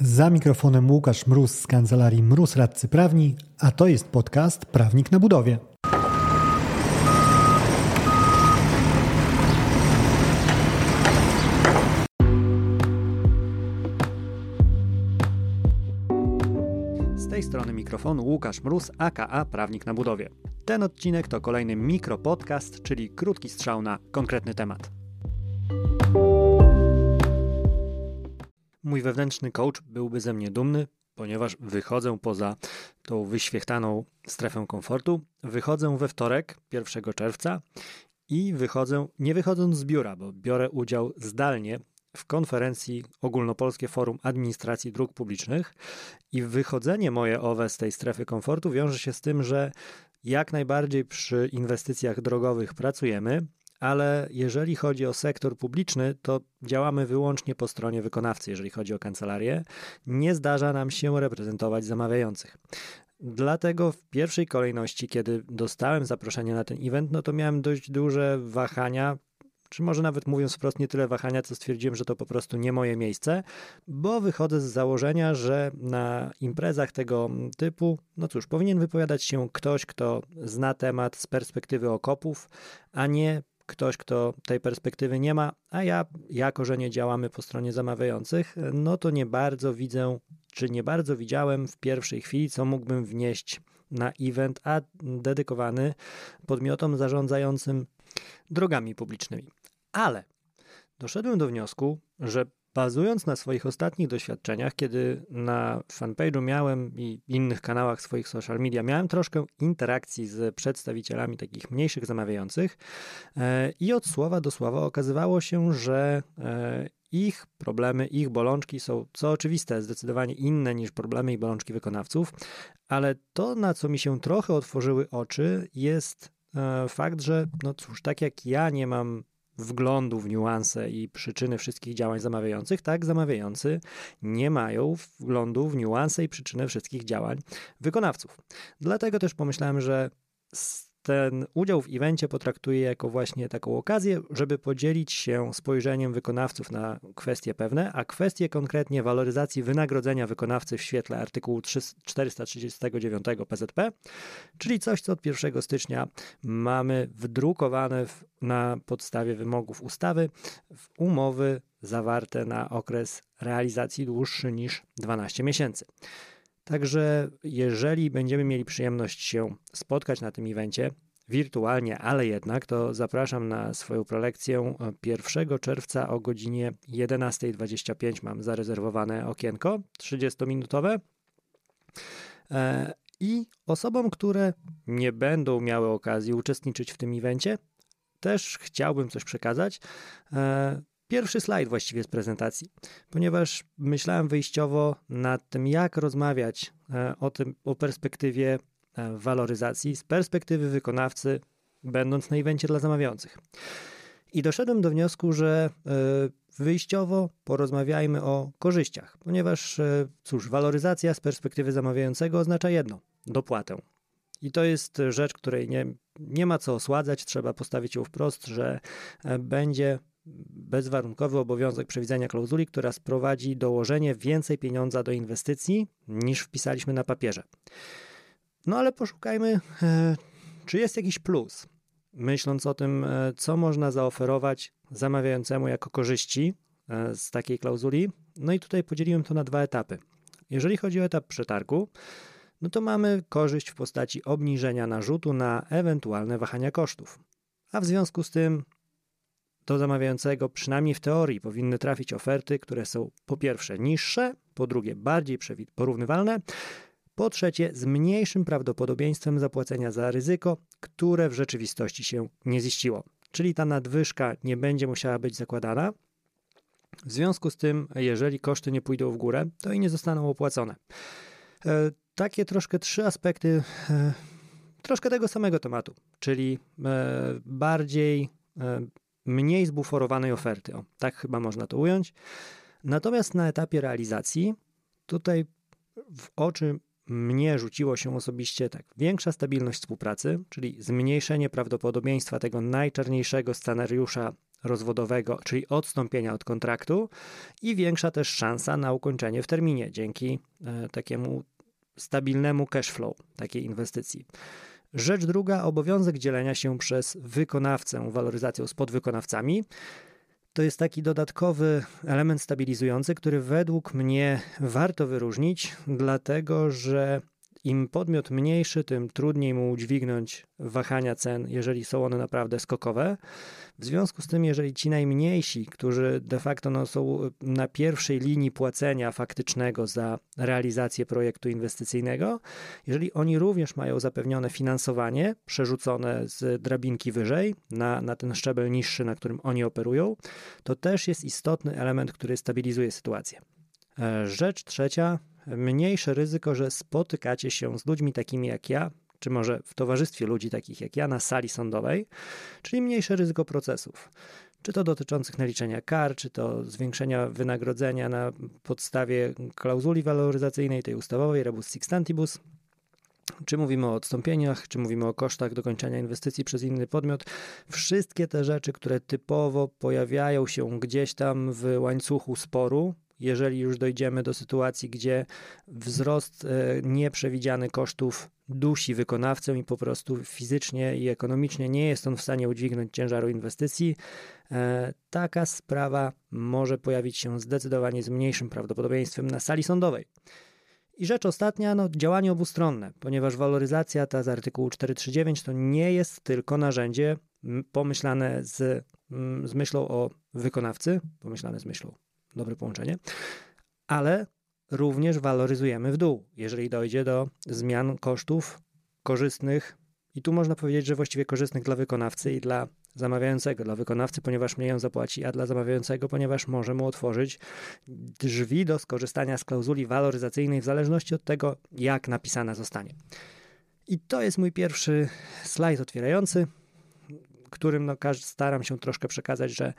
Za mikrofonem Łukasz Mróz z kancelarii Mróz Radcy Prawni, a to jest podcast Prawnik na budowie. Z tej strony mikrofonu Łukasz Mróz, aka Prawnik na budowie. Ten odcinek to kolejny mikropodcast, czyli krótki strzał na konkretny temat. Mój wewnętrzny coach byłby ze mnie dumny, ponieważ wychodzę poza tą wyświechtaną strefę komfortu. Wychodzę we wtorek, 1 czerwca i wychodzę, nie wychodząc z biura, bo biorę udział zdalnie w konferencji Ogólnopolskie Forum Administracji Dróg Publicznych i wychodzenie moje owe z tej strefy komfortu wiąże się z tym, że jak najbardziej przy inwestycjach drogowych pracujemy, ale jeżeli chodzi o sektor publiczny, to działamy wyłącznie po stronie wykonawcy, jeżeli chodzi o kancelarię. Nie zdarza nam się reprezentować zamawiających. Dlatego w pierwszej kolejności, kiedy dostałem zaproszenie na ten event, no to miałem dość duże wahania, czy może nawet mówiąc wprost, nie tyle wahania, co stwierdziłem, że to po prostu nie moje miejsce, bo wychodzę z założenia, że na imprezach tego typu, no cóż, powinien wypowiadać się ktoś, kto zna temat z perspektywy okopów, a nie ktoś, kto tej perspektywy nie ma, a ja, jako że nie działamy po stronie zamawiających, no to nie bardzo widzę, czy nie bardzo widziałem w pierwszej chwili, co mógłbym wnieść na event, a dedykowany podmiotom zarządzającym drogami publicznymi. Ale doszedłem do wniosku, że Bazując na swoich ostatnich doświadczeniach, kiedy na fanpage'u miałem i innych kanałach swoich social media miałem troszkę interakcji z przedstawicielami takich mniejszych zamawiających e, i od słowa do słowa okazywało się, że e, ich problemy, ich bolączki są, co oczywiste, zdecydowanie inne niż problemy i bolączki wykonawców, ale to, na co mi się trochę otworzyły oczy, jest e, fakt, że no cóż, tak jak ja nie mam wglądu w niuanse i przyczyny wszystkich działań zamawiających, tak zamawiający nie mają wglądu w niuanse i przyczyny wszystkich działań wykonawców. Dlatego też pomyślałem, że ten udział w evencie potraktuję jako właśnie taką okazję, żeby podzielić się spojrzeniem wykonawców na kwestie pewne, a kwestie konkretnie waloryzacji wynagrodzenia wykonawcy w świetle artykułu 439 PZP, czyli coś, co od 1 stycznia mamy wdrukowane w, na podstawie wymogów ustawy w umowy zawarte na okres realizacji dłuższy niż 12 miesięcy. Także jeżeli będziemy mieli przyjemność się spotkać na tym evencie, wirtualnie, ale jednak, to zapraszam na swoją prelekcję 1 czerwca o godzinie 11.25. Mam zarezerwowane okienko 30-minutowe. E, I osobom, które nie będą miały okazji uczestniczyć w tym evencie, też chciałbym coś przekazać. Pierwszy slajd właściwie z prezentacji, ponieważ myślałem wyjściowo nad tym, jak rozmawiać e, o tym, o perspektywie e, waloryzacji z perspektywy wykonawcy, będąc na evencie dla zamawiających. I doszedłem do wniosku, że e, wyjściowo porozmawiajmy o korzyściach, ponieważ cóż, waloryzacja z perspektywy zamawiającego oznacza jedno dopłatę. I to jest rzecz, której nie, nie ma co osładzać, trzeba postawić ją wprost, że będzie bezwarunkowy obowiązek przewidzenia klauzuli, która sprowadzi dołożenie więcej pieniądza do inwestycji niż wpisaliśmy na papierze. No ale poszukajmy, e, czy jest jakiś plus, myśląc o tym, e, co można zaoferować zamawiającemu jako korzyści e, z takiej klauzuli. No i tutaj podzieliłem to na dwa etapy. Jeżeli chodzi o etap przetargu, no to mamy korzyść w postaci obniżenia narzutu na ewentualne wahania kosztów. A w związku z tym do zamawiającego, przynajmniej w teorii, powinny trafić oferty, które są po pierwsze niższe, po drugie bardziej porównywalne, po trzecie z mniejszym prawdopodobieństwem zapłacenia za ryzyko, które w rzeczywistości się nie ziściło. Czyli ta nadwyżka nie będzie musiała być zakładana. W związku z tym, jeżeli koszty nie pójdą w górę, to i nie zostaną opłacone. E, takie troszkę trzy aspekty, e, troszkę tego samego tematu, czyli e, bardziej mniej zbuforowanej oferty. O, tak chyba można to ująć. Natomiast na etapie realizacji tutaj w oczy mnie rzuciło się osobiście tak, większa stabilność współpracy, czyli zmniejszenie prawdopodobieństwa tego najczarniejszego scenariusza rozwodowego, czyli odstąpienia od kontraktu i większa też szansa na ukończenie w terminie dzięki e, takiemu stabilnemu cash flow takiej inwestycji. Rzecz druga, obowiązek dzielenia się przez wykonawcę waloryzacją z podwykonawcami. To jest taki dodatkowy element stabilizujący, który według mnie warto wyróżnić, dlatego że im podmiot mniejszy, tym trudniej mu udźwignąć wahania cen, jeżeli są one naprawdę skokowe. W związku z tym, jeżeli ci najmniejsi, którzy de facto no, są na pierwszej linii płacenia faktycznego za realizację projektu inwestycyjnego, jeżeli oni również mają zapewnione finansowanie przerzucone z drabinki wyżej na, na ten szczebel niższy, na którym oni operują, to też jest istotny element, który stabilizuje sytuację. E, rzecz trzecia, mniejsze ryzyko, że spotykacie się z ludźmi takimi jak ja, czy może w towarzystwie ludzi takich jak ja na sali sądowej, czyli mniejsze ryzyko procesów. Czy to dotyczących naliczenia kar, czy to zwiększenia wynagrodzenia na podstawie klauzuli waloryzacyjnej, tej ustawowej, rebus sixtantibus, czy mówimy o odstąpieniach, czy mówimy o kosztach dokończenia inwestycji przez inny podmiot, wszystkie te rzeczy, które typowo pojawiają się gdzieś tam w łańcuchu sporu, jeżeli już dojdziemy do sytuacji, gdzie wzrost e, nieprzewidziany kosztów dusi wykonawcę i po prostu fizycznie i ekonomicznie nie jest on w stanie udźwignąć ciężaru inwestycji, e, taka sprawa może pojawić się zdecydowanie z mniejszym prawdopodobieństwem na sali sądowej. I rzecz ostatnia, no, działanie obustronne, ponieważ waloryzacja ta z artykułu 439 to nie jest tylko narzędzie pomyślane z, z myślą o wykonawcy, pomyślane z myślą dobre połączenie, ale również waloryzujemy w dół, jeżeli dojdzie do zmian kosztów korzystnych. I tu można powiedzieć, że właściwie korzystnych dla wykonawcy i dla zamawiającego. Dla wykonawcy, ponieważ mniej on zapłaci, a dla zamawiającego, ponieważ może mu otworzyć drzwi do skorzystania z klauzuli waloryzacyjnej w zależności od tego, jak napisana zostanie. I to jest mój pierwszy slajd otwierający, którym no, staram się troszkę przekazać, że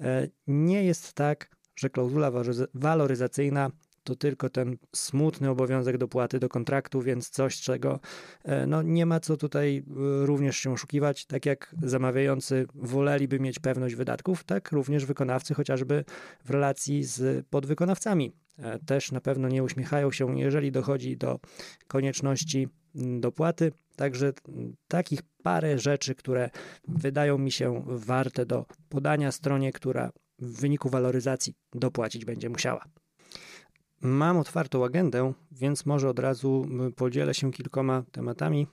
e, nie jest tak, że klauzula waloryzacyjna to tylko ten smutny obowiązek dopłaty do kontraktu, więc coś, czego e, no, nie ma co tutaj e, również się oszukiwać. Tak jak zamawiający woleliby mieć pewność wydatków, tak również wykonawcy, chociażby w relacji z podwykonawcami, e, też na pewno nie uśmiechają się, jeżeli dochodzi do konieczności dopłaty. Także takich parę rzeczy, które wydają mi się warte do podania stronie, która w wyniku waloryzacji dopłacić będzie musiała. Mam otwartą agendę, więc może od razu podzielę się kilkoma tematami,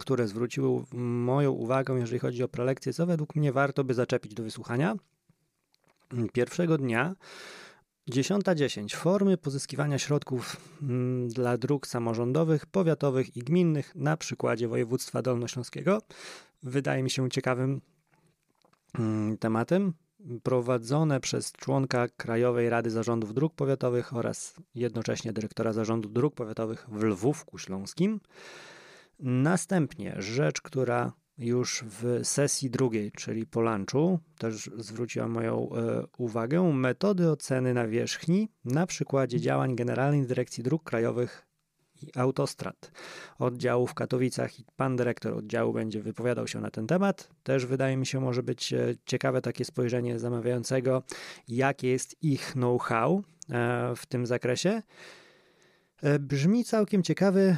które zwróciły moją uwagę, jeżeli chodzi o prelekcję, co według mnie warto by zaczepić do wysłuchania. Pierwszego dnia 10.10. Formy pozyskiwania środków dla dróg samorządowych, powiatowych i gminnych na przykładzie województwa dolnośląskiego. Wydaje mi się ciekawym tematem prowadzone przez członka Krajowej Rady Zarządów Dróg Powiatowych oraz jednocześnie dyrektora Zarządu Dróg Powiatowych w Lwówku Śląskim. Następnie rzecz, która już w sesji drugiej, czyli po lunchu, też zwróciła moją e, uwagę, metody oceny nawierzchni na przykładzie działań Generalnej Dyrekcji Dróg Krajowych i autostrad oddziału w Katowicach i pan dyrektor oddziału będzie wypowiadał się na ten temat. Też wydaje mi się może być e, ciekawe takie spojrzenie zamawiającego, jakie jest ich know-how e, w tym zakresie. E, brzmi całkiem ciekawy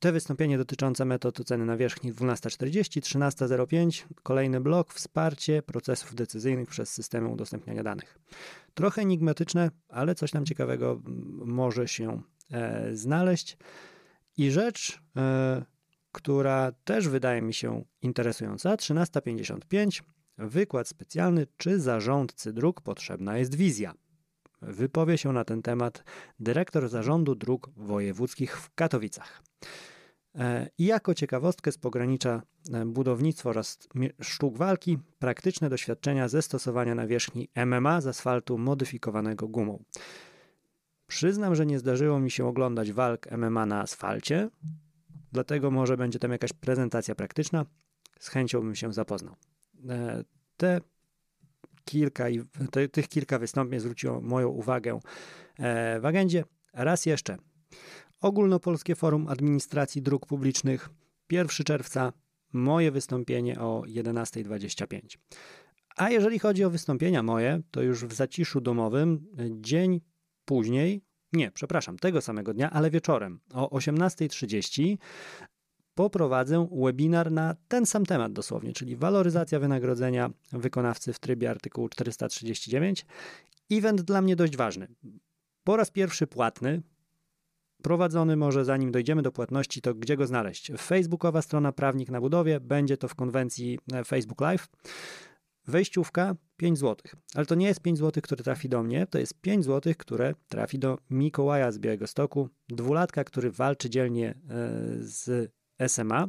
te wystąpienie dotyczące metod oceny nawierzchni 12.40, 13.05, kolejny blok wsparcie procesów decyzyjnych przez systemy udostępniania danych. Trochę enigmatyczne, ale coś tam ciekawego może się znaleźć. I rzecz, e, która też wydaje mi się interesująca, 1355, wykład specjalny, czy zarządcy dróg potrzebna jest wizja. Wypowie się na ten temat dyrektor zarządu dróg wojewódzkich w Katowicach. E, I jako ciekawostkę z pogranicza budownictwa oraz sztuk walki, praktyczne doświadczenia ze stosowania nawierzchni MMA z asfaltu modyfikowanego gumą. Przyznam, że nie zdarzyło mi się oglądać walk MMA na asfalcie, dlatego może będzie tam jakaś prezentacja praktyczna. Z chęcią bym się zapoznał. E, te kilka, te, tych kilka wystąpień zwróciło moją uwagę e, w agendzie. Raz jeszcze. Ogólnopolskie Forum Administracji Dróg Publicznych 1 czerwca moje wystąpienie o 11.25. A jeżeli chodzi o wystąpienia moje, to już w zaciszu domowym, dzień później, nie, przepraszam, tego samego dnia, ale wieczorem o 18.30 poprowadzę webinar na ten sam temat dosłownie, czyli waloryzacja wynagrodzenia wykonawcy w trybie artykułu 439. Event dla mnie dość ważny. Po raz pierwszy płatny, prowadzony może zanim dojdziemy do płatności, to gdzie go znaleźć? Facebookowa strona Prawnik na budowie, będzie to w konwencji e, Facebook Live. Wejściówka 5 zł, ale to nie jest 5 zł, które trafi do mnie, to jest 5 zł, które trafi do Mikołaja z Białego Stoku, dwulatka, który walczy dzielnie e, z SMA.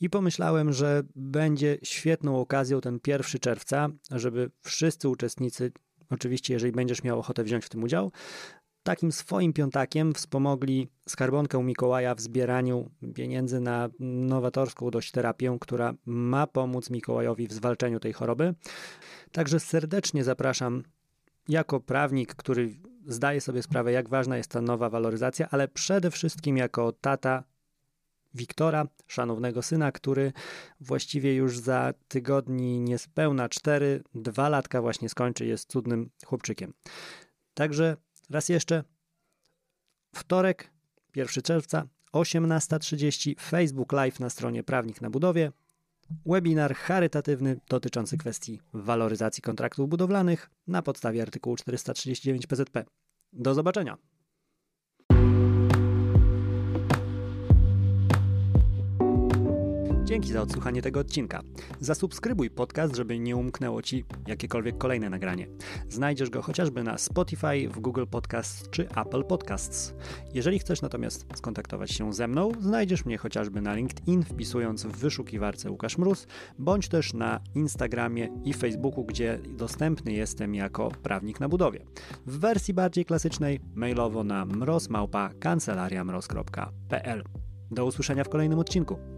I pomyślałem, że będzie świetną okazją ten 1 czerwca, żeby wszyscy uczestnicy, oczywiście, jeżeli będziesz miał ochotę wziąć w tym udział, takim swoim piątakiem wspomogli skarbonkę Mikołaja w zbieraniu pieniędzy na nowatorską dość terapię, która ma pomóc Mikołajowi w zwalczeniu tej choroby. Także serdecznie zapraszam jako prawnik, który zdaje sobie sprawę, jak ważna jest ta nowa waloryzacja, ale przede wszystkim jako tata Wiktora, szanownego syna, który właściwie już za tygodni niespełna cztery, dwa latka właśnie skończy, jest cudnym chłopczykiem. Także raz jeszcze, wtorek, 1 czerwca, 18.30, Facebook Live na stronie Prawnik na Budowie, webinar charytatywny dotyczący kwestii waloryzacji kontraktów budowlanych na podstawie artykułu 439 PZP. Do zobaczenia! Dzięki za odsłuchanie tego odcinka. Zasubskrybuj podcast, żeby nie umknęło Ci jakiekolwiek kolejne nagranie. Znajdziesz go chociażby na Spotify, w Google Podcasts czy Apple Podcasts. Jeżeli chcesz natomiast skontaktować się ze mną, znajdziesz mnie chociażby na LinkedIn, wpisując w wyszukiwarce Łukasz Mróz, bądź też na Instagramie i Facebooku, gdzie dostępny jestem jako prawnik na budowie. W wersji bardziej klasycznej mailowo na mrozmałpa kancelariamroz.pl. Do usłyszenia w kolejnym odcinku.